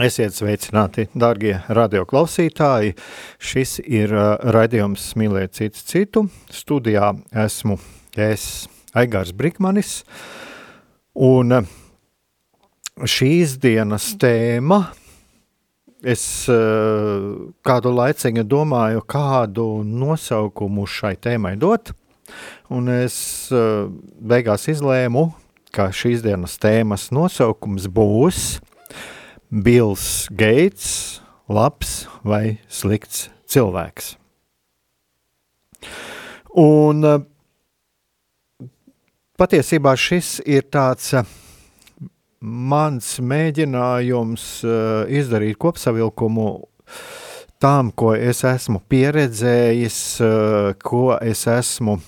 esiet sveicināti, darbie radioklausītāji. Šis ir uh, raidījums Mīlēt citu citu. Studijā esmu es, Aigārs Brikmanis. Un uh, šīs dienas tēma, es uh, kādu laiciņu domāju, kādu nosaukumu šai tēmai dot. Un es beigās izlēmu ka šīs dienas tēmas nosaukums būs Bills Gates, labs vai slikts cilvēks. Un eh, patiesībā šis ir tāds eh, mans mēģinājums eh, izdarīt kopsavilkumu tām, ko es esmu pieredzējis, ko es esmu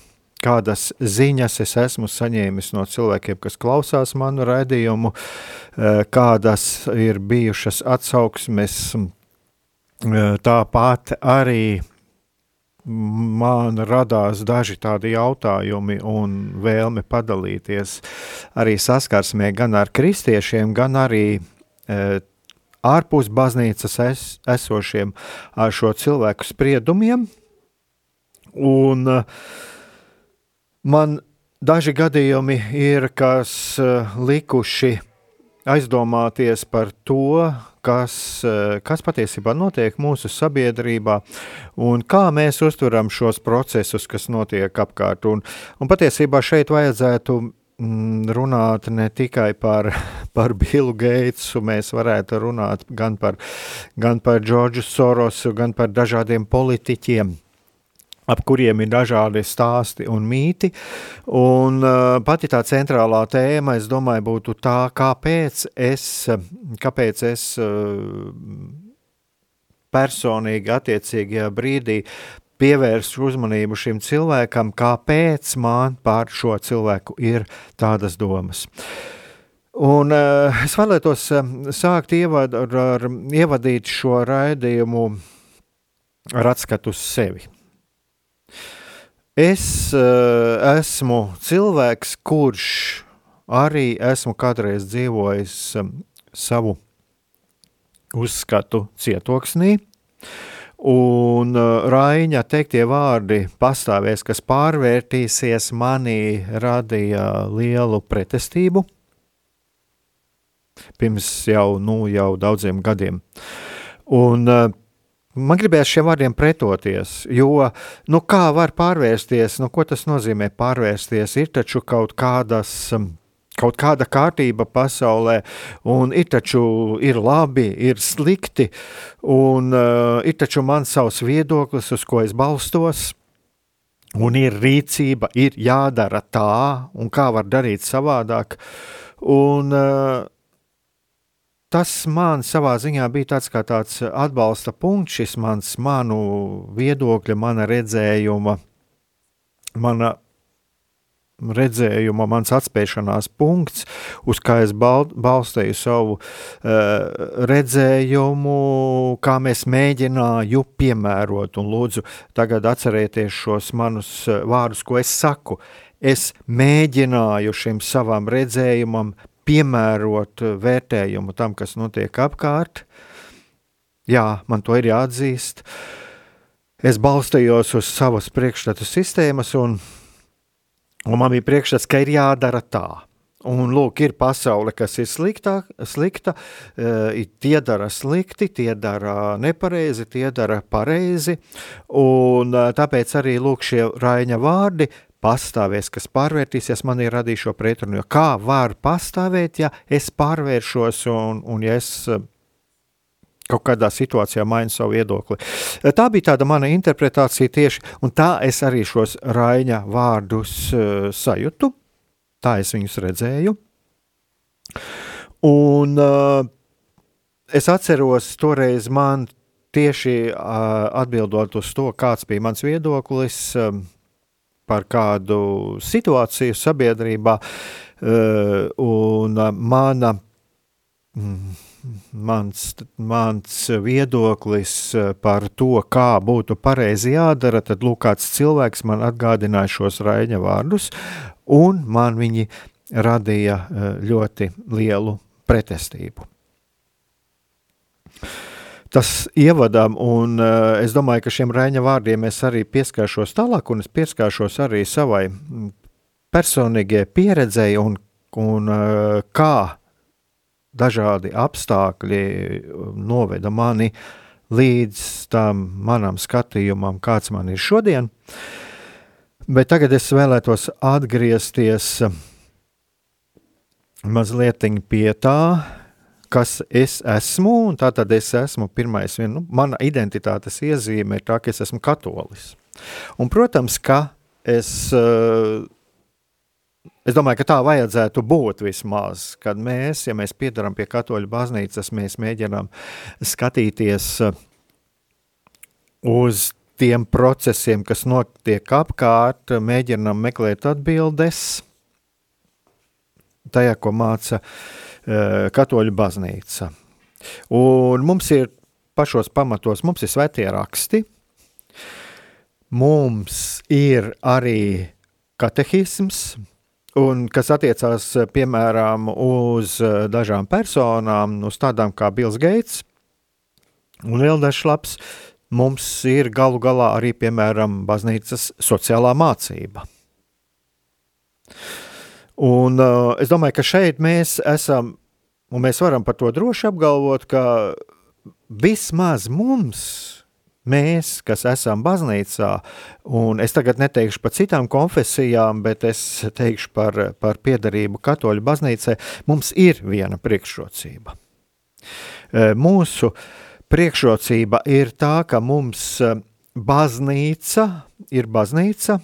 kādas ziņas es esmu saņēmis no cilvēkiem, kas klausās manu raidījumu, eh, kādas ir bijušas atsauksmes. Eh, tāpat arī man radās daži tādi jautājumi un vēlme padalīties arī saskarsmē gan ar kristiešiem, gan arī e, ārpus baznīcas es, esošiem ar šo cilvēku spriedumiem. Un uh, Man daži gadījumi ir, kas uh, likuši aizdomāties par to, kas, uh, kas patiesībā notiek mūsu sabiedrībā un kā mēs uztveram šos procesus, kas notiek apkārt. Un, un patiesībā šeit vajadzētu mm, runāt ne tikai par, par Billu Gatesu, mēs varētu runāt gan par, gan par Džordžu Sorosu, gan par dažādiem politiķiem, ap kuriem ir dažādi stāsti un mīti. Un uh, pati tā centrālā tēma, es domāju, būtu tā, kāpēc es, kāpēc es uh, personīgi attiecīgajā brīdī pievērstu uzmanību šim cilvēkam, kāpēc man par šo cilvēku ir tādas domas. Un uh, es vēlētos uh, sākt ievad, ar, ar, ievadīt šo raidījumu ar atskatu uz sevi. Es uh, esmu cilvēks, kurš arī esmu kādreiz dzīvojis um, savu uzskatu cietoksnī, un uh, Raiņa teiktie vārdi pastāvēs, kas pārvērtīsies manī radīja lielu pretestību pirms jau, nu, jau daudziem gadiem. Un uh, Man gribējās šiem vārdiem pretoties, jo nu, kā var pārvērsties, nu, ko tas nozīmē pārvērsties? Ir taču kaut kādas. Um, kaut kāda kārtība pasaulē, un ir taču ir labi, ir slikti, un uh, ir taču man savs viedoklis, uz ko es balstos, un ir rīcība, ir jādara tā, un kā var darīt savādāk. Un, uh, tas man savā ziņā bija tāds tāds atbalsta punkts, šis mans manu viedokļa, mana redzējuma, mana redzējuma, mans atspēšanās punkts, uz kā es bal, balstīju savu uh, redzējumu, kā mēs mēģināju piemērot, un lūdzu tagad atcerieties šos manus uh, vārdus, ko es saku. Es mēģināju šim savam redzējumam piemērot eh, vērtējumu tam, kas notiek apkārt. Jā, man to ir jāatzīst. Es balstījos uz savas priekšstatu sistēmas, un, un man bija priekšstats, ka ir jādara tā. Un, lūk, ir pasaule, kas ir sliktā, slikta, uh, tie dara slikti, tie dara nepareizi, tie dara pareizi. Un, uh, tāpēc arī lūk, šie Raina vārdi pastāvēs, kas pārvērtīsies, man ir radījis šo pretrunu. Kā var pastāvēt, ja es pārvēršos un, un ja es uh, kaut kādā situācijā mainu savu viedokli. Tā bija tāda mana interpretācija tieši, un tā es arī šos Raina vārdus uh, sajūtu tā es viņus redzēju. Un uh, es atceros, toreiz man tieši uh, atbildot uz to, kāds bija mans viedoklis um, par kādu situāciju sabiedrībā, uh, un uh, mana. Mm, mans, mans viedoklis par to, kā būtu pareizi jādara, tad lūk, kāds cilvēks man atgādināja šos raņa vārdus, un man viņi radīja eh, ļoti lielu pretestību. Tas ievadām, un uh, es domāju, ka šiem Raņa vārdiem es arī pieskāršos tālāk, un es pieskāršos arī savai mm, personīgajai pieredzei, un, un uh, kā dažādi apstākļi noveda mani līdz tam manam skatījumam, kāds man ir šodien. Bet tagad es vēlētos atgriezties mazliet pie tā, kas es esmu. Tātad es esmu pirmais, nu, mana identitātes iezīme ir tā, ka es esmu katolis. Un, protams, ka es, eh, es domāju, ka tā vajadzētu būt vismaz, kad mēs, ja mēs piedaram pie katoļu baznīcas, mēs mēģinām skatīties uz tiem procesiem, kas notiek apkārt, mēģinām meklēt atbildes tajā, ko māca uh, katoļu baznīca. Un mums ir pašos pamatos, mums ir svētie raksti, mums ir arī katehisms, un kas attiecās, piemēram, uz dažām personām, uz tādām kā Bills Gates un dažs labs mums ir galu galā arī, piemēram, baznīcas sociālā mācība. Un uh, es domāju, ka šeit mēs esam, un mēs varam par to droši apgalvot, ka vismaz mums, mēs, kas esam baznīcā, un es tagad neteikšu par citām konfesijām, bet es teikšu par, par piedarību katoļu baznīcai, mums ir viena priekšrocība. Uh, mūsu uh, priekšrocība ir tā, ka mums eh, baznīca ir baznīca,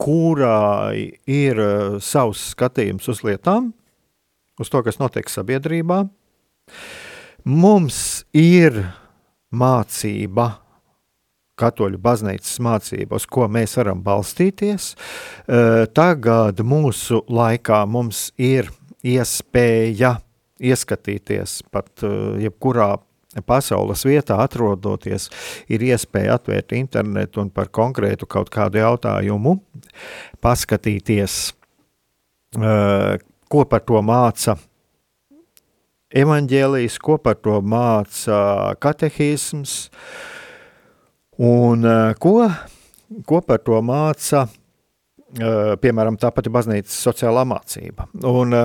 kurā ir eh, savs skatījums uz lietām, uz to, kas notiek sabiedrībā. Mums ir mācība, katoļu baznīcas mācība, uz ko mēs varam balstīties. Eh, tagad mūsu laikā mums ir iespēja ieskatīties pat jebkurā pasaules vietā atrodoties, ir iespēja atvērt internetu un par konkrētu kaut kādu jautājumu paskatīties, ko par to māca evaņģēlijs, ko par to māca katehisms un ko, ko par to māca, piemēram, tā pati baznīcas sociālā mācība. Un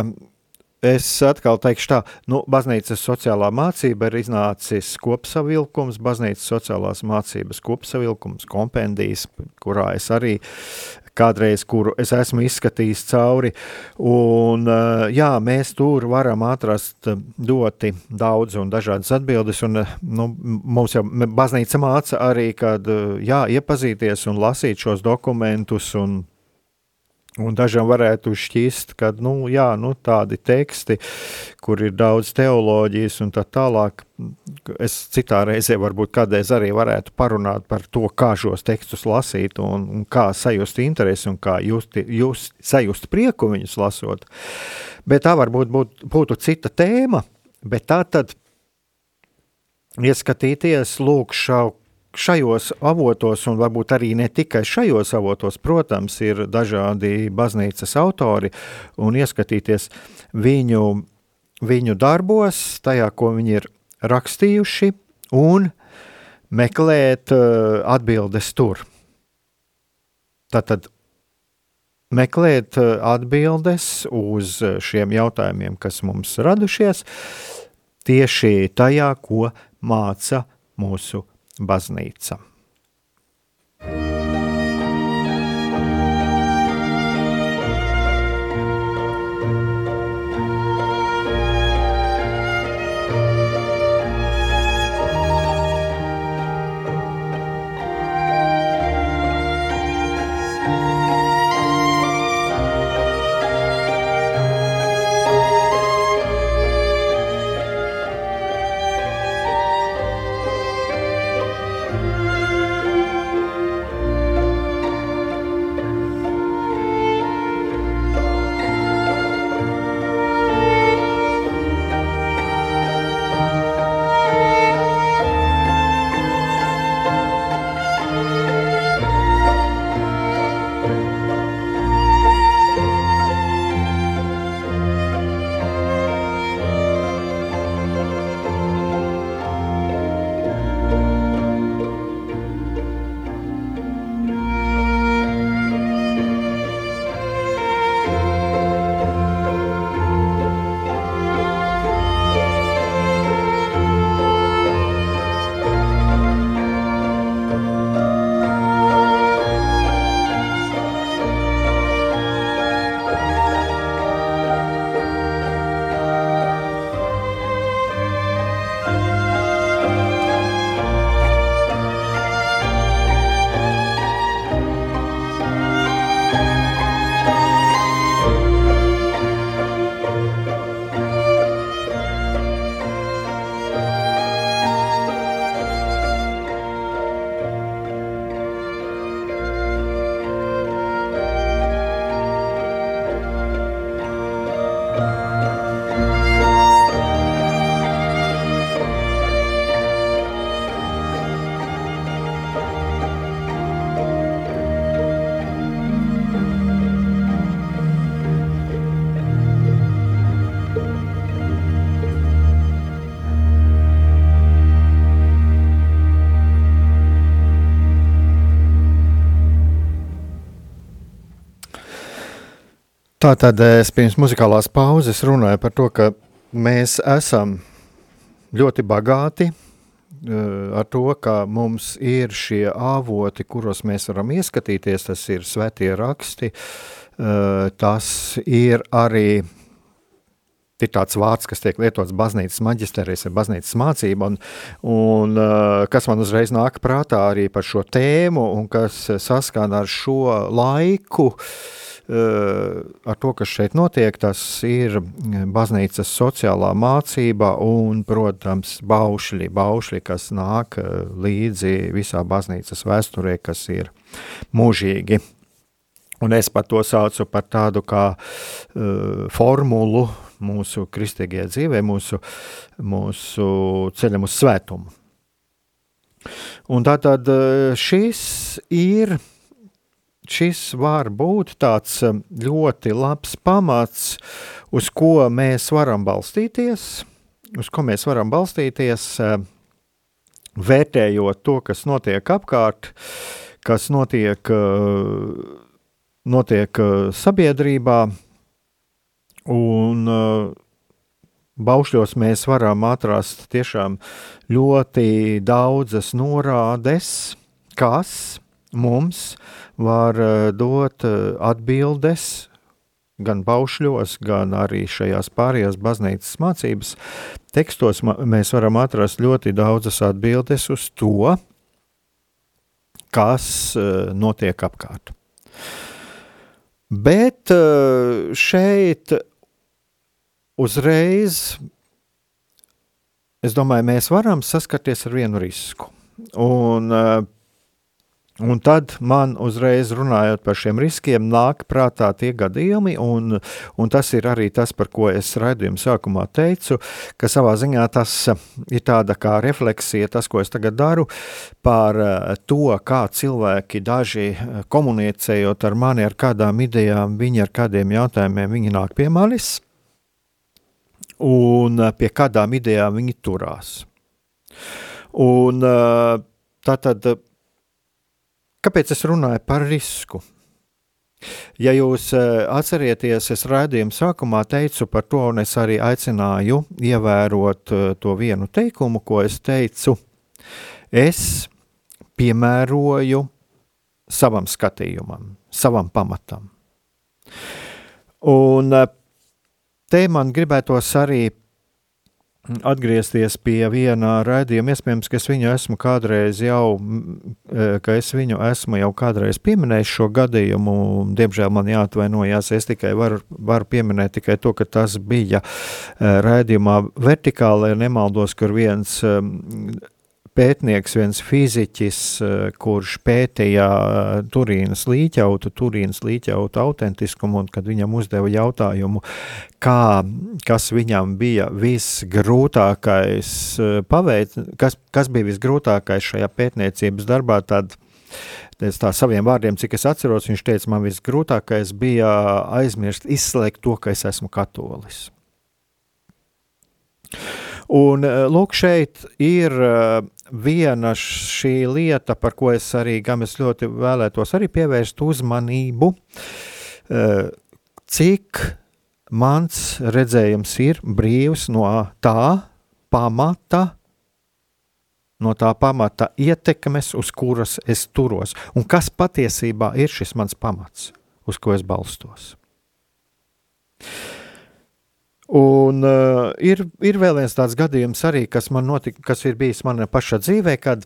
Es atkal teikšu tā, nu, baznīcas sociālā mācība ir iznācis kopsavilkums, baznīcas sociālās mācības kopsavilkums, kompendijas, kurā es arī kādreiz, kuru es esmu izskatījis cauri, un jā, mēs tur varam atrast ļoti daudz un dažādas atbildes, un nu, mums jau baznīca māca arī, kad jā, iepazīties un lasīt šos dokumentus un Un dažiem varētu šķist, ka nu, jā, nu, tādi teksti, kur ir daudz teoloģijas un tā tālāk, es citā reizē varbūt kādreiz arī varētu parunāt par to, kā šos tekstus lasīt un, un kā sajust interesi un kā just, just, sajust prieku viņus lasot. Bet tā varbūt būt, būtu cita tēma, bet tā tad ieskatīties lūk šau šajos avotos, un varbūt arī ne tikai šajos avotos, protams, ir dažādi baznīcas autori, un ieskatīties viņu, viņu darbos, tajā, ko viņi ir rakstījuši, un meklēt uh, atbildes tur. Tātad meklēt atbildes uz šiem jautājumiem, kas mums radušies, tieši tajā, ko māca mūsu baznīca. Tātad es pirms muzikālās pauzes runāju par to, ka mēs esam ļoti bagāti uh, ar to, ka mums ir šie avoti, kuros mēs varam ieskatīties, tas ir svētie raksti, uh, tas ir arī ir tāds vārds, kas tiek lietots baznīcas maģisterijas, ir baznīcas mācība, un, un kas man uzreiz nāk prātā arī par šo tēmu, un kas saskana ar šo laiku, uh, Eh, ar to, kas šeit notiek, tas ir baznīcas sociālā mācība un, protams, baušļi, baušļi kas nāk eh, līdzi visā baznīcas vēsturē, kas ir mūžīgi. Un es pat to saucu par tādu kā uh, formulu mūsu kristīgajā dzīvē, mūsu, mūsu ceļam uz svētumu. Un tātad šis ir uh, šis var būt tāds um, ļoti labs pamats, uz ko mēs varam balstīties, uz ko mēs varam balstīties, um, vērtējot to, kas notiek apkārt, kas notiek, uh, notiek uh, sabiedrībā, un uh, Baušļos mēs varam atrast tiešām ļoti daudzas norādes, kas mums var eh, dot eh, atbildes gan baušļos, gan arī šajās pārējās baznīcas mācības tekstos mēs varam atrast ļoti daudzas atbildes uz to, kas eh, notiek apkārt. Bet šeit uzreiz, es domāju, mēs varam saskarties ar vienu risku. Un Un tad man uzreiz runājot par šiem riskiem, nāk prātā tie gadījumi, un, un tas ir arī tas, par ko es raidījuma sākumā teicu, ka savā ziņā tas ir tāda kā refleksija, tas, ko es tagad daru, par eh, to, kā cilvēki daži eh, komunicējot ar mani, ar kādām idejām, viņi ar kādiem jautājumiem, viņi nāk pie manis, un eh, pie kādām idejām viņi turās. Un tā tad Kāpēc es runāju par risku? Ja jūs atcerieties, es raidījuma sākumā teicu par to, un es arī aicināju ievērot to vienu teikumu, ko es teicu. Es piemēroju savam skatījumam, savam pamatam. Un te man gribētos arī atgriezties pie viena raidījuma. Iespējams, ka es viņu esmu kādreiz jau, ka es viņu esmu jau kādreiz pieminējis šo gadījumu. Diemžēl man jāatvainojas, es tikai varu, varu pieminēt tikai to, ka tas bija raidījumā vertikāli, ja nemaldos, kur viens pētnieks, viens fiziķis, eh, kurš pētīja eh, Turīnas līķautu, Turīnas līķautu autentiskumu, un kad viņam uzdeva jautājumu, kā, kas viņam bija visgrūtākais eh, paveikt, kas, kas bija visgrūtākais šajā pētniecības darbā, tad es tā saviem vārdiem, cik es atceros, viņš teica, man visgrūtākais bija aizmirst, izslēgt to, ka es esmu katolis. Un lūk, šeit ir viena šī lieta, par ko es arī es ļoti vēlētos arī pievērst uzmanību, eh, cik mans redzējums ir brīvs no tā pamata, no tā pamata ietekmes, uz kuras es turos, un kas patiesībā ir šis mans pamats, uz ko es balstos. Un uh, ir, ir vēl viens tāds gadījums, arī, kas notika, kas ir bijis manā pašā dzīvē, kad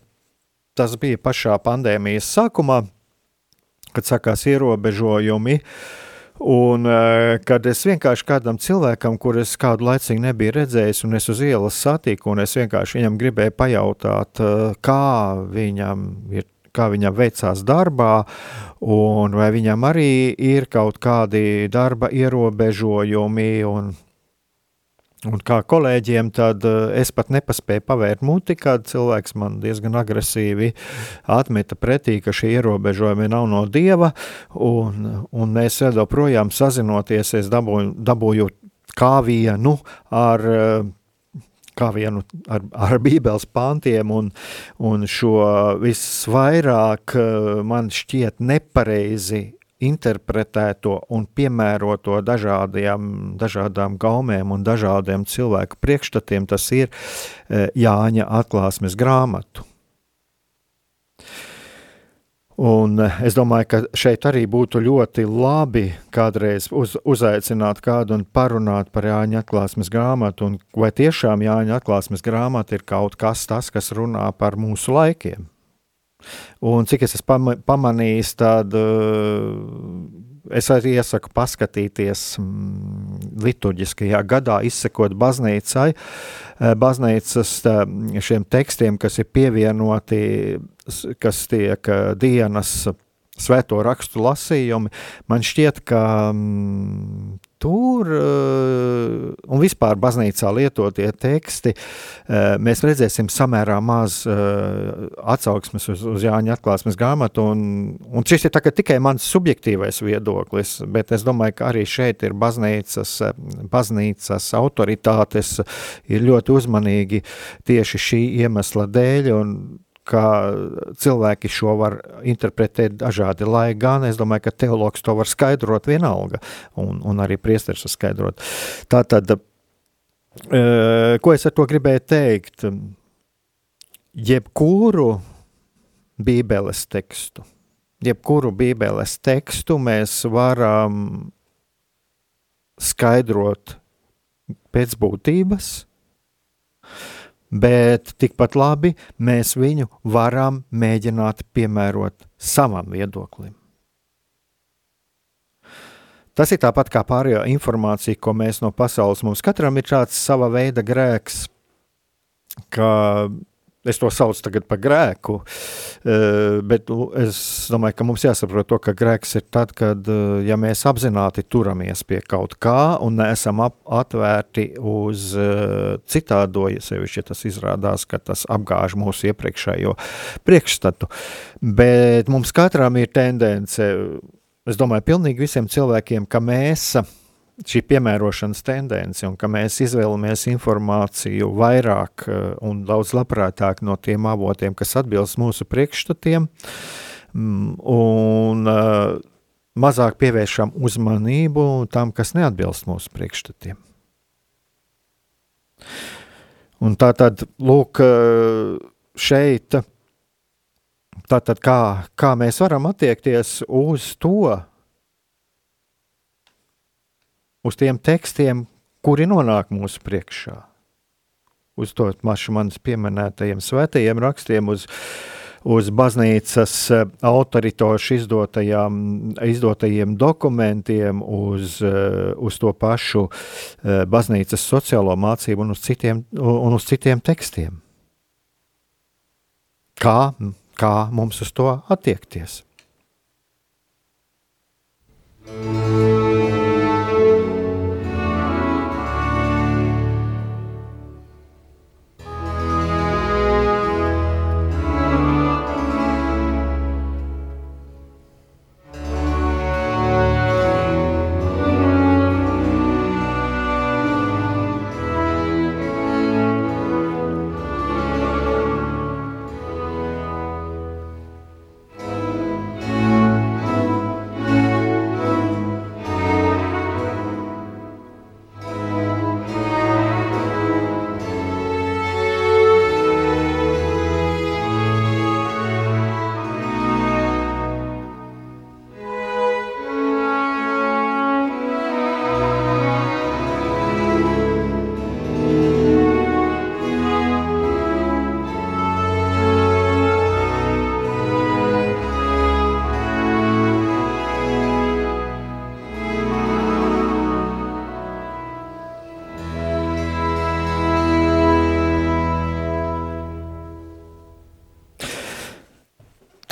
tas bija pašā pandēmijas sākumā, kad sākās ierobežojumi. Un, uh, kad es vienkārši kādam cilvēkam, kurus kādu laiku nebiju redzējis, un es uz ielas satiku, un es vienkārši viņam gribēju pajautāt, uh, kā viņam ir kā viņam veicās darbā, un vai viņam arī ir kaut kādi darba ierobežojumi. Un Un kā kolēģiem, tad uh, es pat nepaspēju pavērt muti, kad cilvēks man diezgan agresīvi atmeta pretī, ka šie ierobežojumi nav no dieva. Un, un mēs vēl joprojām sazinoties, es dabūju, dabūju kāvienu ar uh, kā vienu ar, ar Bībeles pāntiem, un, un šo visvairāk uh, man šķiet nepareizi interpretēto un piemēroto dažādiem, dažādām gaumēm un dažādiem cilvēku priekšstatiem, tas ir e, Jāņa atklāsmes grāmatu. Un e, es domāju, ka šeit arī būtu ļoti labi kādreiz uz, uzaicināt kādu un parunāt par Jāņa atklāsmes grāmatu, un vai tiešām Jāņa atklāsmes grāmata ir kaut kas tas, kas runā par mūsu laikiem. Un cik es esmu pamanījis, tad uh, es arī iesaku paskatīties um, liturģiskajā gadā, izsekot baznīcai, uh, baznīcas uh, šiem tekstiem, kas ir pievienoti, kas tiek dienas svēto rakstu lasījumi. Man šķiet, ka um, tur uh, un vispār baznīcā lietotie teksti, uh, mēs redzēsim samērā maz uh, atsauksmes uz, uz Jāņa atklāsmes grāmatu, un, un šis ir tikai mans subjektīvais viedoklis, bet es domāju, ka arī šeit ir baznīcas, baznīcas autoritātes ir ļoti uzmanīgi tieši šī iemesla dēļ, un ka cilvēki šo var interpretēt dažādi, lai gan es domāju, ka teologs to var skaidrot vienalga, un, un arī priesteris var skaidrot. Tātad, e, ko es ar to gribēju teikt? Jebkuru bībeles tekstu, jebkuru bībeles tekstu mēs varam skaidrot pēc būtības, bet tikpat labi mēs viņu varam mēģināt piemērot savam viedoklim. Tas ir tāpat kā pārējā informācija, ko mēs no pasaules mums katram ir tāds sava veida grēks, ka Es to saucu par grēku, eh, bet es domāju, ka mums jāsaprot, to, ka grēks ir tad, kad eh, ja mēs apzināti turamies pie kaut kā un neesam atvērti uz eh, citādo, ja sevišķi tas izrādās, ka tas apgāž mūsu iepriekšējo priekšstatu. Bet mums katram ir tendence, es domāju, pilnīgi visiem cilvēkiem, ka mēs esam šī piemērošanas tendence, un ka mēs izvēlamies informāciju vairāk eh, un daudz labprātāk no tiem avotiem, kas atbilst mūsu priekšstatiem. Mm, un, uh, mazāk pievēršam uzmanību tam, kas neatbilst mūsu priekšstatiem. Un tā tad, lūk, šeit, tātad kā, kā mēs varam attiekties uz to, uz tiem tekstiem, kuri nonāk mūsu priekšā. Uz to mašu manis pieminētajiem svētajiem rakstiem, uz, uz baznīcas eh, autoritošu izdotajiem dokumentiem, uz, eh, uz to pašu eh, baznīcas sociālo mācību un uz citiem, un uz citiem tekstiem. Kā, kā mums uz to attiekties? Thank you.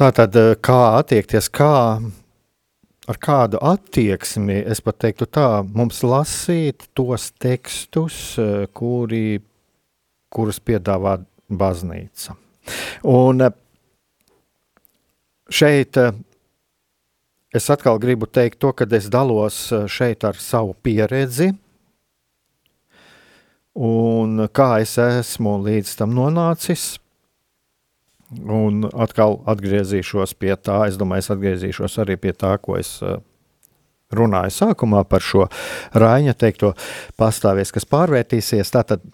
Tā tad eh, kā attiekties, kā ar kādu attieksmi, es pat teiktu tā, mums lasīt tos tekstus, eh, kuri, kurus piedāvā baznīca. Un eh, šeit es atkal gribu teikt to, ka es dalos šeit ar savu pieredzi, un kā es esmu līdz tam nonācis, Un atkal atgriezīšos pie tā, es domāju, es atgriezīšos arī pie tā, ko es eh, runāju sākumā par šo Raņa teikto pastāvies, kas pārvērtīsies. Tātad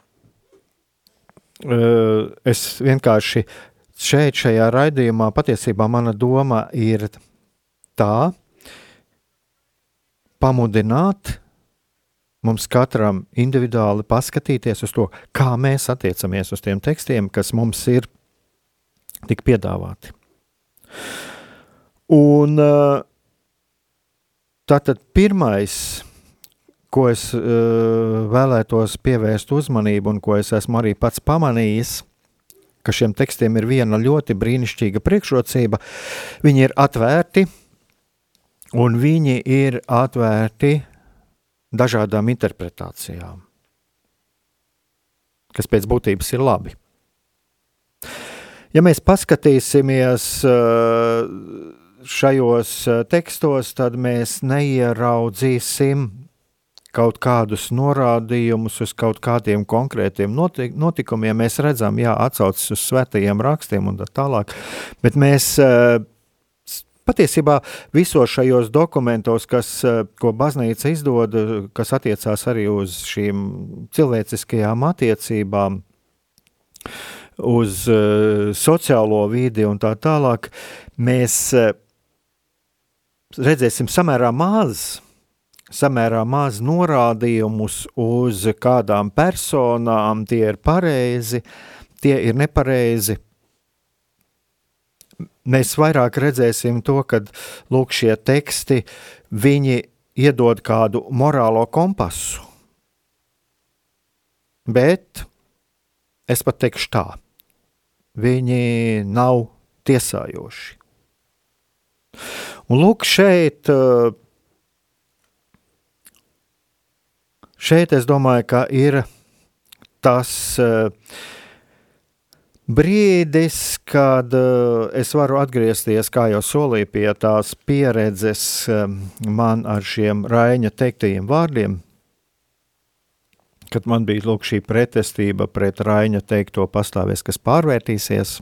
eh, es vienkārši šeit, šajā raidījumā, patiesībā mana doma ir tā, pamudināt mums katram individuāli paskatīties uz to, kā mēs attiecamies uz tiem tekstiem, kas mums ir tika piedāvāti. Un eh, tātad pirmais, ko es uh, vēlētos pievērst uzmanību un ko es esmu arī pats pamanījis, ka šiem tekstiem ir viena ļoti brīnišķīga priekšrocība. Viņi ir atvērti, un viņi ir atvērti dažādām interpretācijām, kas pēc būtības ir labi. Ja mēs paskatīsimies eh, šajos eh, tekstos, tad mēs neieraudzīsim kaut kādus norādījumus uz kaut kādiem konkrētiem notikumiem. Mēs redzam, jā, atsaucas uz svētajiem rakstiem un tā tālāk, bet mēs eh, patiesībā visos šajos dokumentos, kas, ko baznīca izdod, kas attiecās arī uz šīm cilvēciskajām attiecībām, uz uh, sociālo vidi un tā tālāk, mēs uh, redzēsim samērā maz, samērā maz norādījumus uz kādām personām, tie ir pareizi, tie ir nepareizi. Mēs vairāk redzēsim to, ka lūk, šie teksti, viņi iedod kādu morālo kompasu. Bet es pat teikšu tā, viņi nav tiesājoši. Un lūk, šeit, šeit es domāju, ka ir tas brīdis, kad es varu atgriezties, kā jau solīju, pie tās pieredzes man ar šiem Raina teiktajiem vārdiem, kad man bija lūk, šī pretestība pret Raina teikto pastāvēs, kas pārvērtīsies,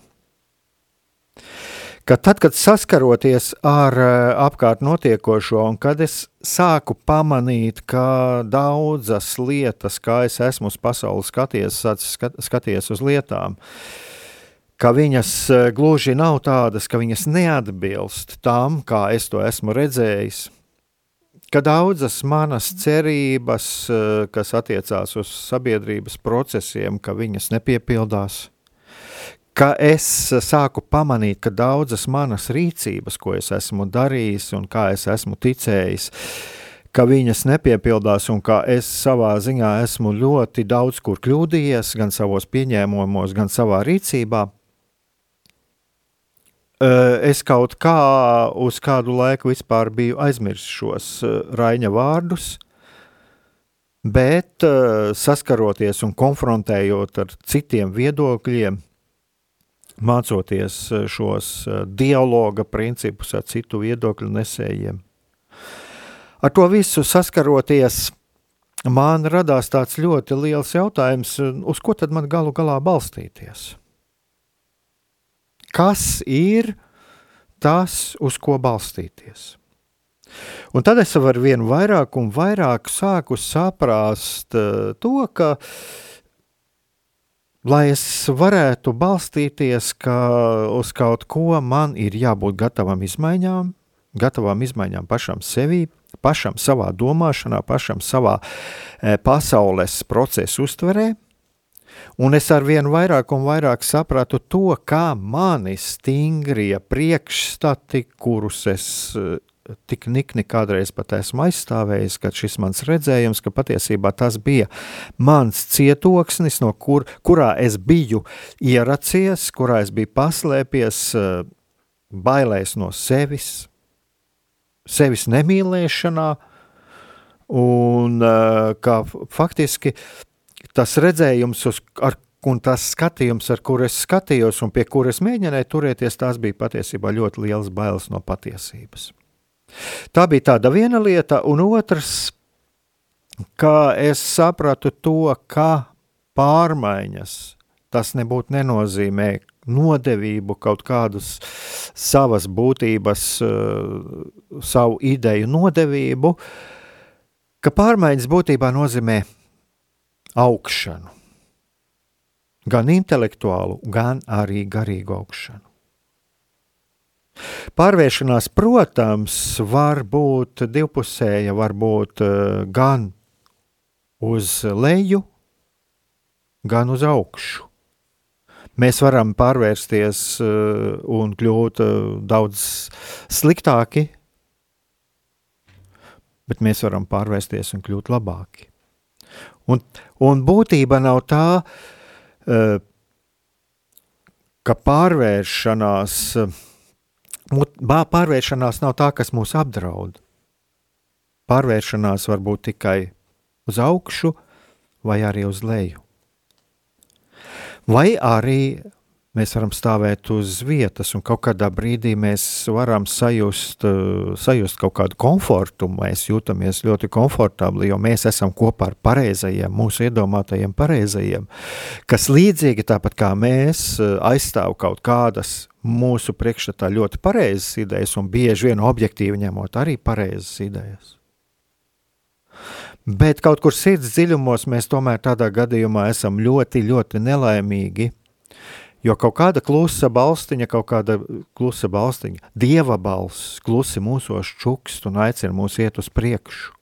ka tad, kad saskaroties ar uh, apkārt notiekošo, un kad es sāku pamanīt, ka daudzas lietas, kā es esmu uz pasauli skaties, skat, skaties uz lietām, ka viņas uh, gluži nav tādas, ka viņas neatbilst tam, kā es to esmu redzējis, ka daudzas manas cerības, uh, kas attiecās uz sabiedrības procesiem, ka viņas nepiepildās, ka es sāku pamanīt, ka daudzas manas rīcības, ko es esmu darījis un kā es esmu ticējis, ka viņas nepiepildās un ka es savā ziņā esmu ļoti daudz kur kļūdījies, gan savos pieņēmumos, gan savā rīcībā. Es kaut kā uz kādu laiku vispār biju aizmirsis šos Raņa vārdus, bet saskaroties un konfrontējot ar citiem viedokļiem, mācoties eh, šos eh, dialoga principus ar citu viedokļu nesējiem. Ar to visu saskaroties, man radās tāds ļoti liels jautājums, uz ko tad man galu galā balstīties? Kas ir tas, uz ko balstīties? Un tad es ar vien vairāk un vairāk sāku saprast eh, to, ka lai es varētu balstīties, ka uz kaut ko man ir jābūt gatavam izmaiņām, gatavam izmaiņām pašam sevī, pašam savā domāšanā, pašam savā e, pasaules procesu uztverē. Un es ar vien vairāk un vairāk sapratu to, kā mani stingrie priekšstati, kurus es e, tik nikni kādreiz pat esmu aizstāvējis, ka šis mans redzējums, ka patiesībā tas bija mans cietoksnis, no kur, kurā es biju ieracies, kurā es biju paslēpies, eh, bailēs no sevis, sevis nemīlēšanā, un eh, ka faktiski tas redzējums, uz, ar un tas skatījums, ar kuru es skatījos un pie kuras mēģināju turēties, tās bija patiesībā ļoti liels bailes no patiesības. Tā bija tāda viena lieta, un otrs, ka es sapratu to, ka pārmaiņas tas nebūtu nenozīmē nodevību, kaut kādus savas būtības, eh, savu ideju nodevību, ka pārmaiņas būtībā nozīmē augšanu. Gan intelektuālu, gan arī garīgu augšanu. Pārvēršanās, protams, var būt divpusēja, var būt uh, gan uz leju, gan uz augšu. Mēs varam pārvērsties uh, un kļūt uh, daudz sliktāki, bet mēs varam pārvērsties un kļūt labāki. Un, un būtība nav tā, uh, ka pārvēršanās Pārvēršanās nav tā, kas mūs apdraud. Pārvēršanās var būt tikai uz augšu vai arī uz leju. Vai arī mēs varam stāvēt uz vietas, un kaut kādā brīdī mēs varam sajust, uh, sajust kaut kādu komfortu. Mēs jūtamies ļoti komfortabli, jo mēs esam kopā ar pareizajiem, mūsu iedomātajiem pareizajiem, kas līdzīgi tāpat kā mēs uh, aizstāv kaut kādas mūsu priekšstatā ļoti pareizas idejas, un bieži vien objektīvi ņemot arī pareizas idejas. Bet kaut kur sirds dziļumos mēs tomēr tādā gadījumā esam ļoti, ļoti nelaimīgi, Jo kaut kāda klusa balstiņa, kaut kāda klusa balstiņa, dieva balss, klusi mūsos čukst un aicina mūs iet uz priekšu.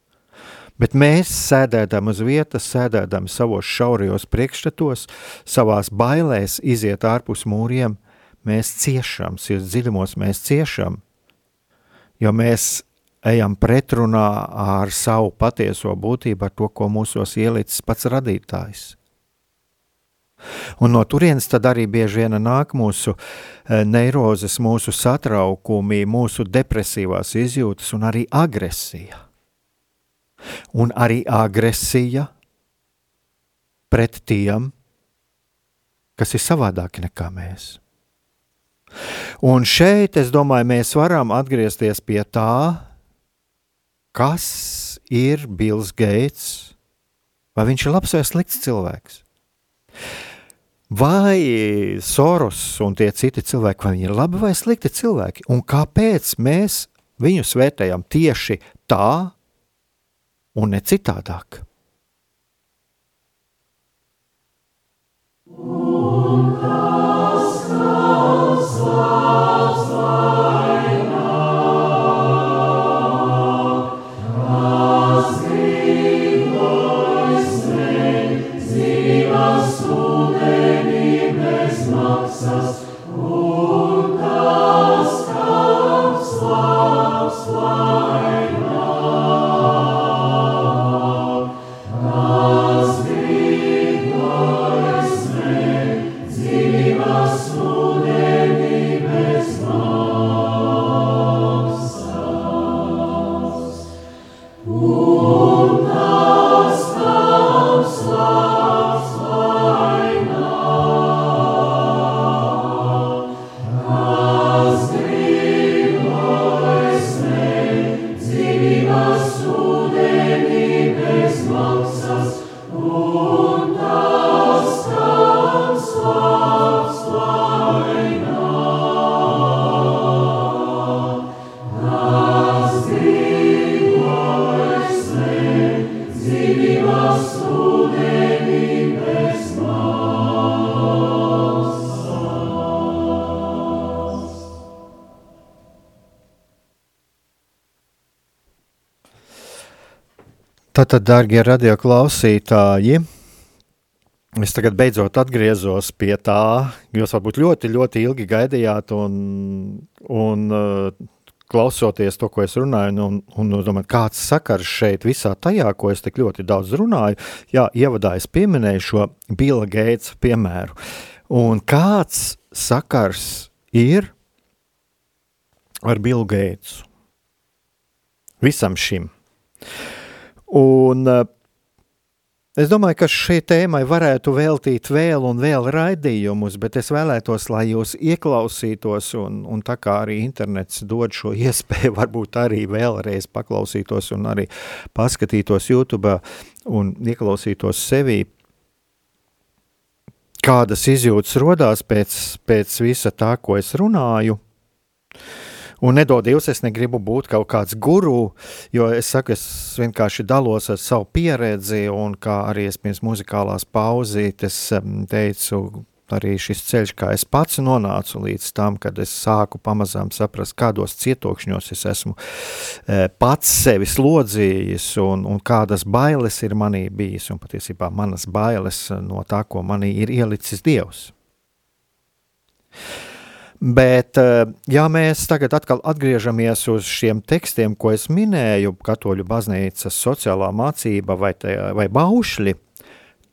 Bet mēs sēdēdam uz vietas, sēdēdam savos šaurajos priekšstatos, savās bailēs iziet ārpus mūriem, mēs ciešam, sirds dziļumos mēs ciešam, jo mēs ejam pretrunā ar savu patieso būtību, ar to, ko mūsos ielicis pats radītājs. Un no turienes tad arī bieži vien nāk mūsu e, neirozes, mūsu satraukumi, mūsu depresīvās izjūtas un arī agresija. Un arī agresija pret tiem, kas ir savādāki nekā mēs. Un šeit, es domāju, mēs varam atgriezties pie tā, kas ir Bills Gates, vai viņš ir labs vai slikts cilvēks. Vai Soros un tie citi cilvēki, vai viņi ir labi vai slikti cilvēki, un kāpēc mēs viņus vērtējam tieši tā un ne citādāk. Tātad, darbie radioklausītāji, es tagad beidzot atgriezos pie tā, jūs varbūt ļoti, ļoti ilgi gaidījāt un, un uh, klausoties to, ko es runāju, un, un, un domāju, kāds sakars šeit visā tajā, ko es tik ļoti daudz runāju. Jā, ievadā es pieminēju šo Bila Geitsa piemēru. Un kāds sakars ir ar Bilu Geitsu? Visam šim. Un uh, es domāju, ka šai tēmai varētu veltīt vēl un vēl raidījumus, bet es vēlētos, lai jūs ieklausītos, un, un tā kā arī internets dod šo iespēju, varbūt arī vēlreiz paklausītos un arī paskatītos YouTube un ieklausītos sevī, kādas izjūtas rodās pēc, pēc visa tā, ko es runāju. Un nedod Dievs, es negribu būt kaut kāds guru, jo es saku, es vienkārši dalos ar savu pieredzi, un kā arī es pirms muzikālās pauzītes teicu, arī šis ceļš, kā es pats nonācu līdz tam, kad es sāku pamazām saprast, kādos cietokšņos es esmu e, pats sevi slodzījis un, un kādas bailes ir manī bijis, un patiesībā manas bailes no tā, ko manī ir ielicis Dievs. Bet, eh, ja mēs tagad atkal atgriežamies uz šiem tekstiem, ko es minēju, katoļu baznīcas sociālā mācība vai, te, vai baušļi,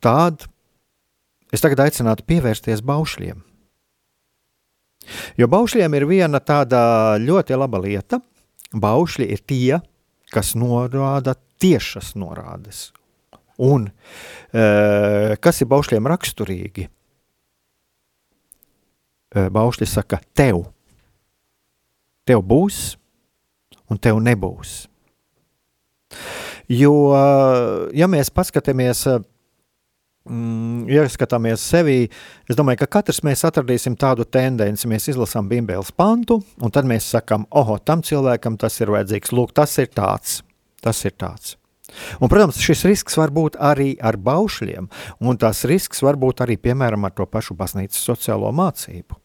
tad es tagad aicinātu pievērsties baušļiem. Jo baušļiem ir viena tāda ļoti laba lieta. Baušļi ir tie, kas norāda tiešas norādes. Un e, kas ir baušļiem raksturīgi? Baušļi saka, tev. Tev būs, un tev nebūs. Jo, ja mēs paskatāmies, mm, ja skatāmies sevi, es domāju, ka katrs mēs atradīsim tādu tendenci. Mēs izlasām Bībeles pantu, un tad mēs sakām, oh, tam cilvēkam tas ir vajadzīgs. Lūk, tas ir tāds. Tas ir tāds. Un, protams, šis risks var būt arī ar baušļiem, un tas risks var būt arī, piemēram, ar to pašu baznīcas sociālo mācību.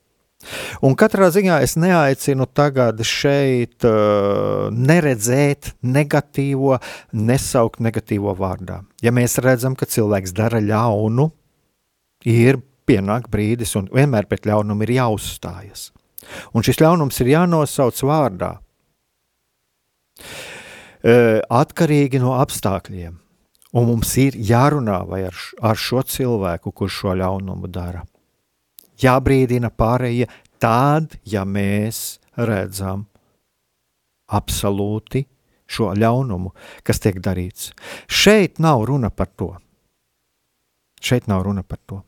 Un katrā ziņā es neaicinu tagad šeit uh, neredzēt negatīvo, nesaukt negatīvo vārdā. Ja mēs redzam, ka cilvēks dara ļaunu, ir pienāk brīdis, un vienmēr pret ļaunumu ir jāuzstājas. Un šis ļaunums ir jānosauc vārdā. Uh, atkarīgi no apstākļiem. Un mums ir jārunā ar, ar šo cilvēku, kurš šo ļaunumu dara jābrīdina pārējie tad, ja mēs redzam absolūti šo ļaunumu, kas tiek darīts. Šeit nav runa par to. Šeit nav runa par to.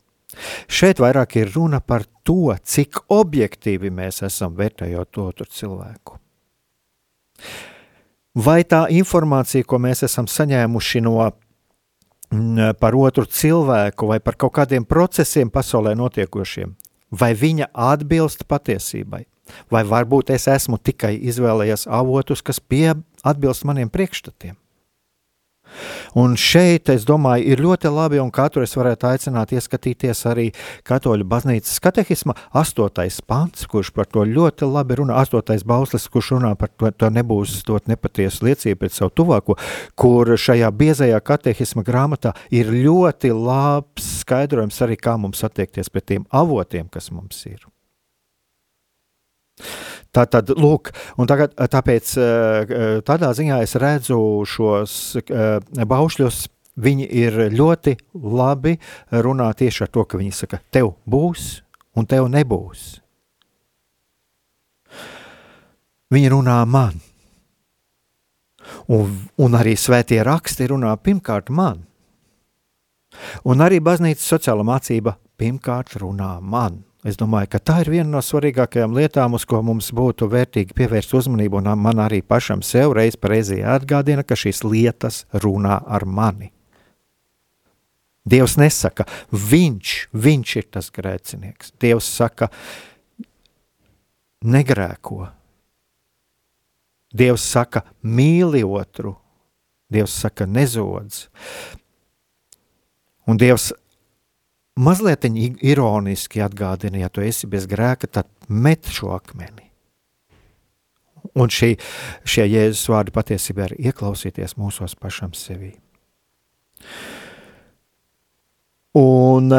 Šeit vairāk ir runa par to, cik objektīvi mēs esam vērtējot otru cilvēku. Vai tā informācija, ko mēs esam saņēmuši no par otru cilvēku vai par kaut kādiem procesiem pasaulē notiekošiem, vai viņa atbilst patiesībai. Vai varbūt es esmu tikai izvēlējies avotus, kas pie atbilst maniem priekšstatiem. Un šeit, es domāju, ir ļoti labi, un katru es varētu aicināt ieskatīties arī Katoļu baznīcas katehisma 8. pants, kurš par to ļoti labi runā, 8. bauslis, kurš runā par to, to nebūs dot nepatiesu liecību pret savu tuvāko, kur šajā biezajā katehisma grāmatā ir ļoti labs skaidrojums arī, kā mums attiekties pret tiem avotiem, kas mums ir. Tā tad, lūk, tagad, eh, tāpēc eh, eh, tādā ziņā es redzu šos baušļus. Viņi ir ļoti labi runā tieši ar to, ka viņi saka, tev būs un tev nebūs. Viņi runā man. Un, un arī svētie raksti runā pirmkārt man. Un arī baznīcas sociāla mācība pirmkārt runā man. Es domāju, ka tā ir viena no svarīgākajām lietām, uz ko mums būtu vērtīgi pievērst uzmanību, un man arī pašam sev reiz reizē jāatgādina, ka šīs lietas runā ar mani. Dievs nesaka, viņš, viņš ir tas grēcinieks. Dievs saka, negrēko. Dievs saka, mīli otru. Dievs saka, nezodz. Un Dievs mazliet ironiski atgādina, ja tu esi bez grēka, tad met šo akmeni. Un šī, šie Jēzus vārdi patiesībā ir ieklausīties mūsos pašam sevī. Un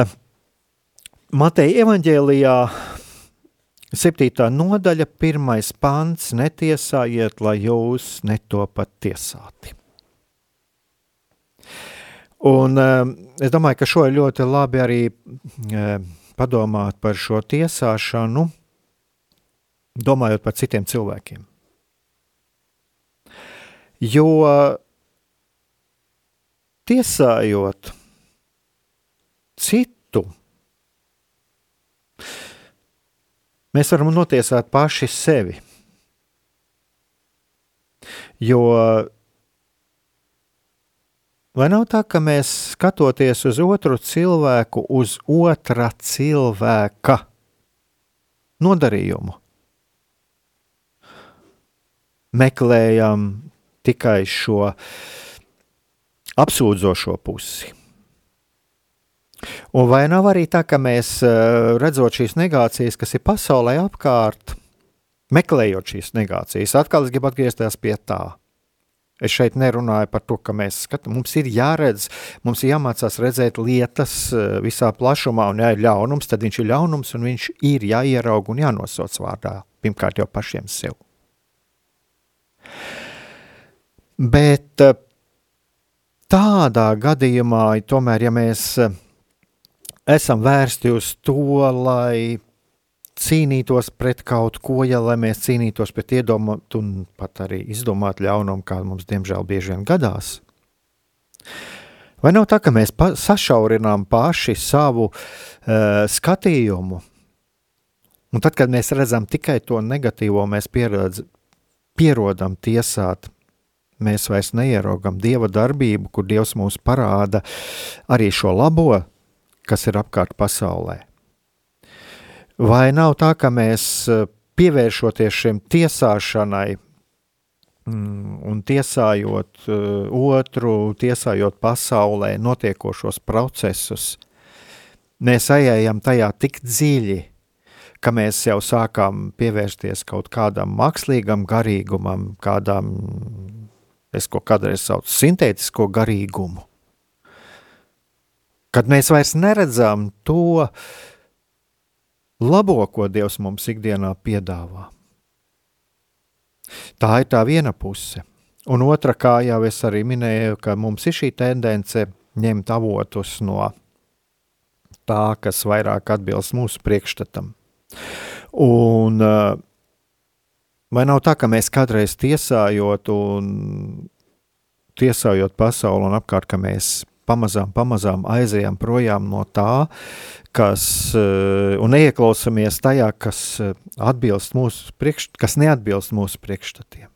Mateja evaņģēlijā 7. nodaļa, 1. pants - netiesājiet, lai jūs netopat tiesāti. Un, uh, es domāju, ka šo ir ļoti labi arī uh, padomāt par šo tiesāšanu, domājot par citiem cilvēkiem. Jo tiesājot citu, mēs varam notiesāt paši sevi. Jo Vai nav tā, ka mēs skatoties uz otru cilvēku, uz otra cilvēka nodarījumu, meklējam tikai šo apsūdzošo pusi? Un vai nav arī tā, ka mēs eh, redzot šīs negācijas, kas ir pasaulē apkārt, meklējot šīs negācijas, atkal es gribu atgriezties pie tā Es šeit nerunāju par to, ka mēs skatāmies. Mums ir jāredz, mums ir jāmācās redzēt lietas eh, visā plašumā, un ja ir ļaunums, tad viņš ir ļaunums, un viņš ir jāierauga un jānosauc vārdā. Pirmkārt, jau pašiem sev. Bet eh, tādā gadījumā, tomēr, ja mēs eh, esam vērsti uz to, lai cīnītos pret kaut ko, ja mēs cīnītos pret iedomātu un pat arī izdomātu ļaunumu, kā mums diemžēl bieži vien gadās. Vai nav tā, ka mēs pa sašaurinām paši savu uh, skatījumu, un tad, kad mēs redzam tikai to negatīvo, mēs pieredz, pierodam tiesāt, mēs vairs neieraugam Dieva darbību, kur Dievs mums parāda arī šo labo, kas ir apkārt pasaulē. Vai nav tā, ka mēs eh, pievēršoties šiem tiesāšanai mm, un tiesājot uh, otru, tiesājot pasaulē notiekošos procesus, mēs ejam tajā tik dziļi, ka mēs jau sākām pievērsties kaut kādam mākslīgam garīgumam, kādam, es ko kādreiz saucu, sintētisko garīgumu. Kad mēs vairs neredzam to, uh, labo, ko Dievs mums ikdienā piedāvā. Tā ir tā viena puse. Un otra, kā jau es arī minēju, ka mums ir šī tendence ņemt avotus no tā, kas vairāk atbilst mūsu priekšstatam. Un, eh, vai nav tā, ka mēs kādreiz tiesājot un tiesājot pasauli un apkārt, ka mēs pamazām, pamazām aizejam projām no tā, kas, eh, un neieklausāmies tajā, kas, eh, atbilst mūsu priekš, kas neatbilst mūsu priekšstatiem.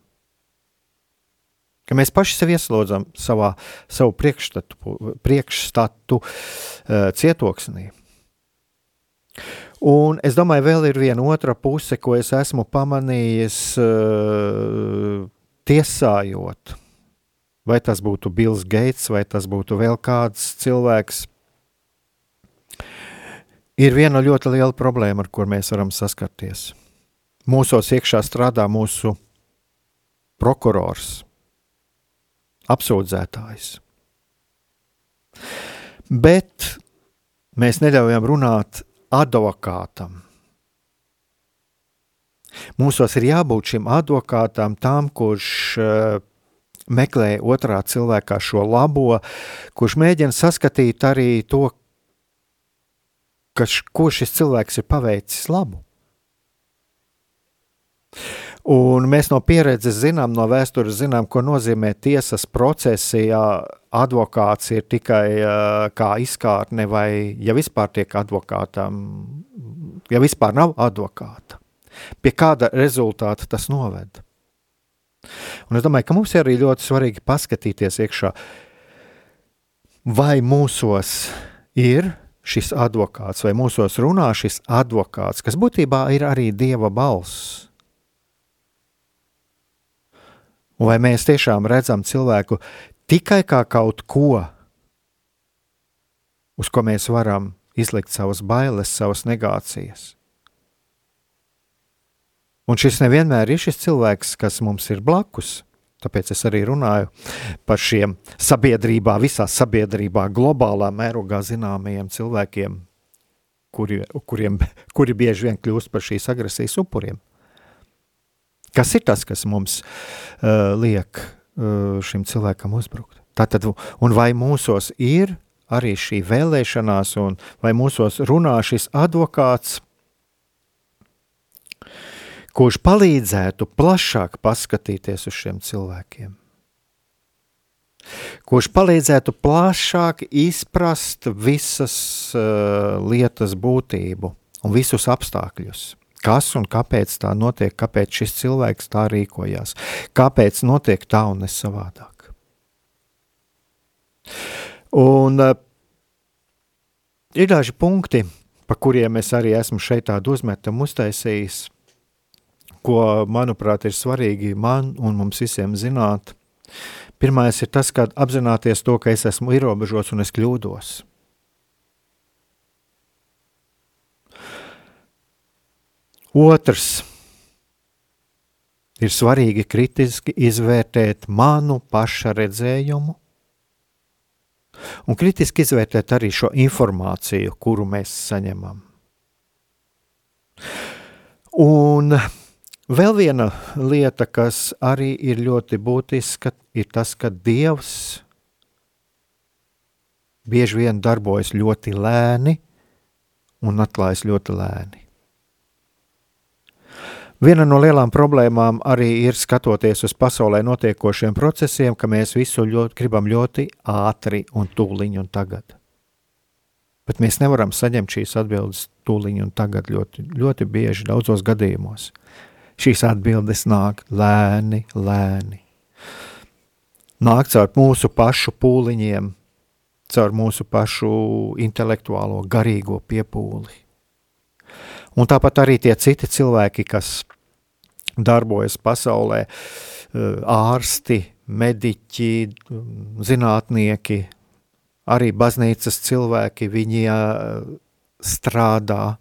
Ka mēs paši sev ieslodzam savā, savu priekšstatu, priekšstatu uh, cietoksnī. Un es domāju, vēl ir viena otra puse, ko es esmu pamanījis, tiesājot. Vai tas būtu Bills Gates, vai tas būtu vēl kāds cilvēks. Ir viena ļoti liela problēma, ar kur mēs varam saskarties. Mūsos iekšā strādā mūsu prokurors, apsūdzētājs. Bet mēs neļaujam runāt advokātam. Mūsos ir jābūt šim advokātam, tam, kurš uh, meklē otrā cilvēkā šo labo, kurš mēģina saskatīt arī to, kas, ko šis cilvēks ir paveicis labu. Un mēs no pieredzes zinām, no vēstures zinām, ko nozīmē tiesas procesi, ja advokāts ir tikai uh, kā izkārne vai ja vispār tiek advokātam, ja vispār nav advokāta. Pie kāda rezultāta tas noved? Un es domāju, ka mums ir arī ļoti svarīgi paskatīties iekšā, vai mūsos ir šis advokāts, vai mūsos runā šis advokāts, kas būtībā ir arī Dieva balss vai mēs tiešām redzam cilvēku tikai kā kaut ko, uz ko mēs varam izlikt savas bailes, savas negācijas? Un šis nevienmēr ir šis cilvēks, kas mums ir blakus. Tāpēc es arī runāju par šiem sabiedrībā, visā sabiedrībā, globālā mērogā zināmajiem cilvēkiem, kuri, kuriem, kuri bieži vien kļūst par šīs agresijas upuriem. Kas ir tas, kas mums uh, liek uh, šim cilvēkam uzbrukt? Tātad, un vai mūsos ir arī šī vēlēšanās, un vai mūsos runā šis advokāts, kurš palīdzētu plašāk paskatīties uz šiem cilvēkiem? Kurš palīdzētu plašāk izprast visas uh, lietas būtību un visus apstākļus? kas un kāpēc tā notiek, kāpēc šis cilvēks tā rīkojās, kāpēc notiek tā un ne savādāk. Un uh, ir daži punkti, pa kuriem es arī esmu šeit tādu uzmetumu uztaisījis, ko, manuprāt, ir svarīgi man un mums visiem zināt. Pirmais ir tas, ka apzināties to, ka es esmu ierobežots un es kļūdos. Otrs ir svarīgi kritiski izvērtēt manu paša redzējumu un kritiski izvērtēt arī šo informāciju, kuru mēs saņemam. Un vēl viena lieta, kas arī ir ļoti būtiska, ir tas, ka Dievs bieži vien darbojas ļoti lēni un atklājas ļoti lēni. Viena no lielām problēmām arī ir skatoties uz pasaulē notiekošiem procesiem, ka mēs visu ļoti, gribam ļoti ātri un tūliņ un tagad. Bet mēs nevaram saņemt šīs atbildes tūliņ un tagad ļoti, ļoti bieži daudzos gadījumos. Šīs atbildes nāk lēni, lēni. Nāk caur mūsu pašu pūliņiem, caur mūsu pašu intelektuālo, garīgo piepūli. Un tāpat arī tie citi cilvēki, kas darbojas pasaulē, eh, ārsti, mediķi, zinātnieki, arī baznīcas cilvēki, viņi eh, strādā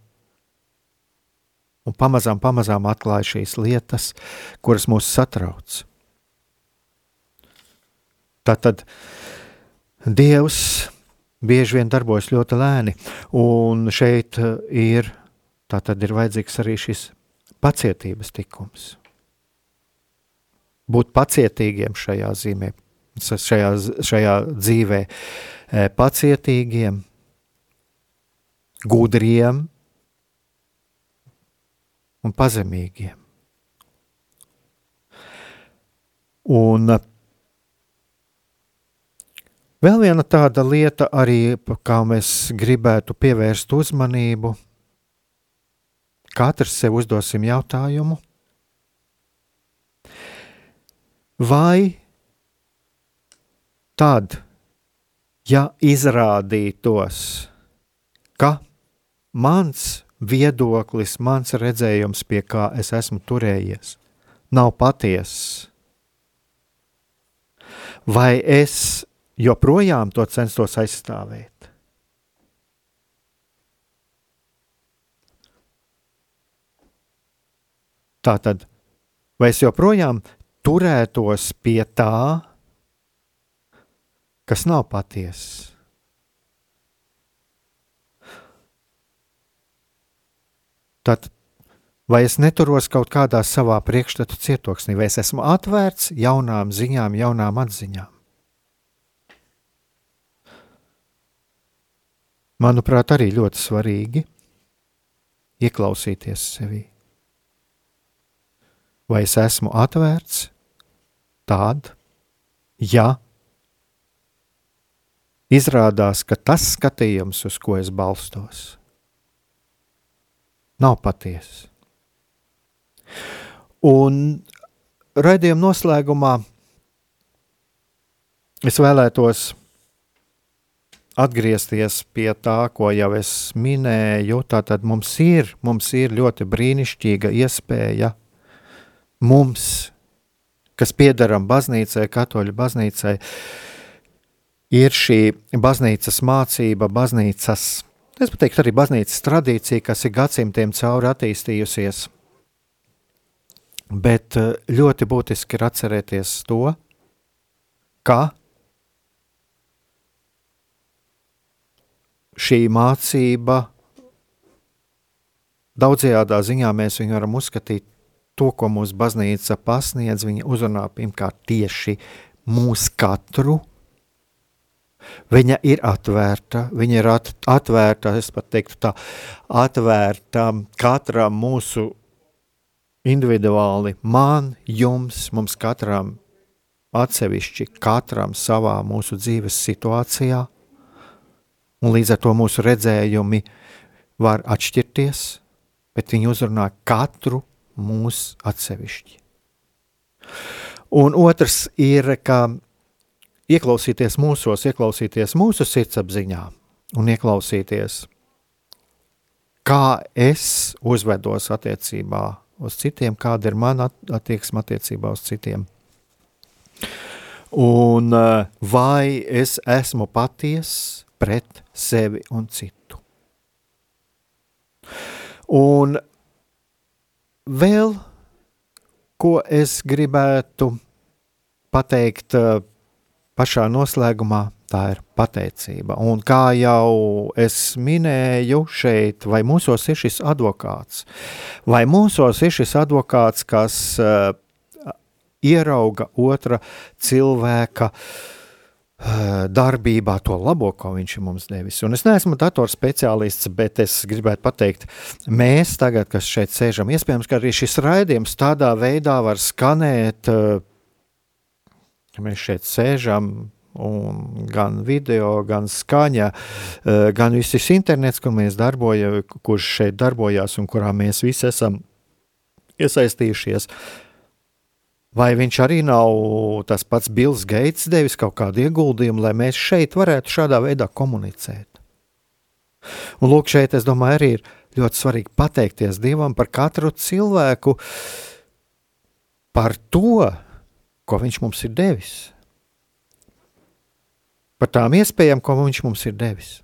un pamazām, pamazām atklāja šīs lietas, kuras mūs satrauc. Tātad Dievs bieži vien darbojas ļoti lēni, un šeit eh, ir ir vajadzīgs arī šis pacietības tikums. Būt pacietīgiem šajā zīmē, šajā, šajā dzīvē, e, pacietīgiem, gudriem un pazemīgiem. Un vēl viena tāda lieta, arī, kā mēs gribētu pievērst uzmanību, Katrs sev uzdosim jautājumu, vai tad, ja izrādītos, ka mans viedoklis, mans redzējums, pie kā es esmu turējies, nav patiess, vai es joprojām to censtos aizstāvēt? Tātad, vai es joprojām turētos pie tā, kas nav patiesa? Tad vai es neturos kaut kādā savā priekšstatu cietoksnī, vai es esmu atvērts jaunām ziņām, jaunām atziņām? Manuprāt, arī ļoti svarīgi ieklausīties sevī. Vai es esmu atvērts tad, ja izrādās, ka tas skatījums, uz ko es balstos, nav patiesa. Un raidījuma noslēgumā es vēlētos atgriezties pie tā, ko jau es minēju. Tātad mums ir, mums ir ļoti brīnišķīga iespēja mums, kas piedaram baznīcai, katoļu baznīcai, ir šī baznīcas mācība, baznīcas Es pat teiktu, arī baznīcas tradīcija, kas ir gadsimtiem cauri attīstījusies. Bet eh, ļoti būtiski ir atcerēties to, ka šī mācība daudzajādā ziņā mēs viņu varam uzskatīt to, ko mūsu baznīca pasniedz, viņa uzrunā pirmkārt tieši mūsu katru, Viņa ir atvērta, viņa ir at, atvērta, es pat teiktu tā, atvērta katram mūsu individuāli, man, jums, mums katram atsevišķi, katram savā mūsu dzīves situācijā, un līdz ar to mūsu redzējumi var atšķirties, bet viņi uzrunā katru mūsu atsevišķi. Un otrs ir, ka ieklausīties mūsos, ieklausīties mūsu sirdsapziņā un ieklausīties, kā es uzvedos attiecībā uz citiem, kāda ir mana attieksme attiecībā uz citiem. Un eh, vai es esmu patiess pret sevi un citu. Un vēl, ko es gribētu pateikt uh, pašā noslēgumā tā ir pateicība. Un kā jau es minēju šeit, vai mūsos ir šis advokāts, vai mūsos ir šis advokāts, kas uh, ierauga otra cilvēka uh, darbībā to labo, ko viņš ir mums devis. Un es neesmu datorspeciālists, bet es gribētu pateikt, mēs tagad, kas šeit sēžam, iespējams, ka arī šis raidījums tādā veidā var skanēt uh, Mēs šeit sēžam, un gan video, gan skaņa, eh, gan viss šis internets, kur mēs darbojamies, kurš šeit darbojās un kurā mēs visi esam iesaistījušies. Vai viņš arī nav tas pats Bills Gates devis kaut kādu ieguldījumu, lai mēs šeit varētu šādā veidā komunicēt? Un lūk, šeit es domāju, arī ir ļoti svarīgi pateikties Dievam par katru cilvēku, par to, ko viņš mums ir devis. Par tām iespējām, ko viņš mums ir devis.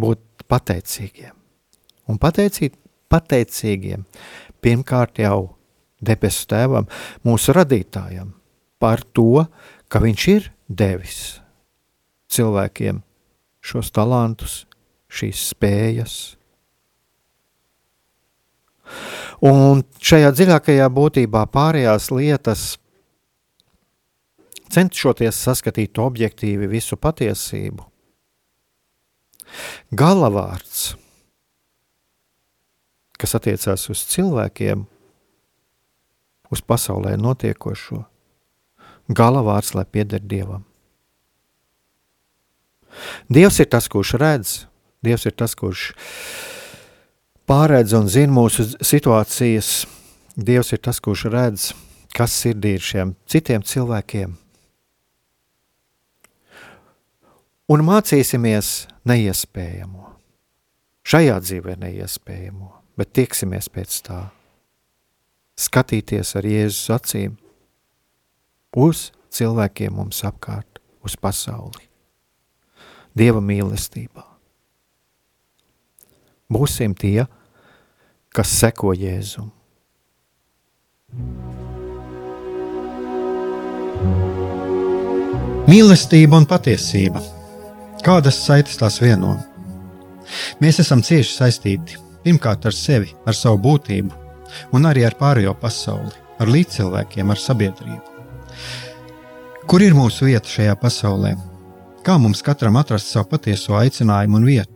Būt pateicīgiem. Un pateicīt, pateicīgiem pirmkārt jau debesu tēvam, mūsu radītājam, par to, ka viņš ir devis cilvēkiem šos talantus, šīs spējas, Un šajā dziļākajā būtībā pārējās lietas, cenšoties saskatīt objektīvi visu patiesību, galavārds, kas attiecās uz cilvēkiem, uz pasaulē notiekošo, galavārds, lai pieder Dievam. Dievs ir tas, kurš redz, Dievs ir tas, kurš pārēdz un zina mūsu situācijas. Dievs ir tas, kurš redz, kas sirdī ir šiem citiem cilvēkiem. un mācīsimies neiespējamo. Šajā dzīvē neiespējamo, bet tieksimies pēc tā. Skatīties ar Jēzus acīm uz cilvēkiem mums apkārt, uz pasauli. Dieva mīlestībā. Būsim tie, kas seko Jēzum. Mīlestība un patiesība. Kādas saites tās vieno? Mēs esam cieši saistīti pirmkārt ar sevi, ar savu būtību, un arī ar pārējo pasauli, ar līdzcilvēkiem, ar sabiedrību. Kur ir mūsu vieta šajā pasaulē? Kā mums katram atrast savu patieso aicinājumu un vietu?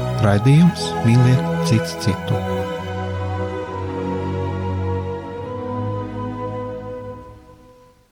raidījums mīliet citu citu.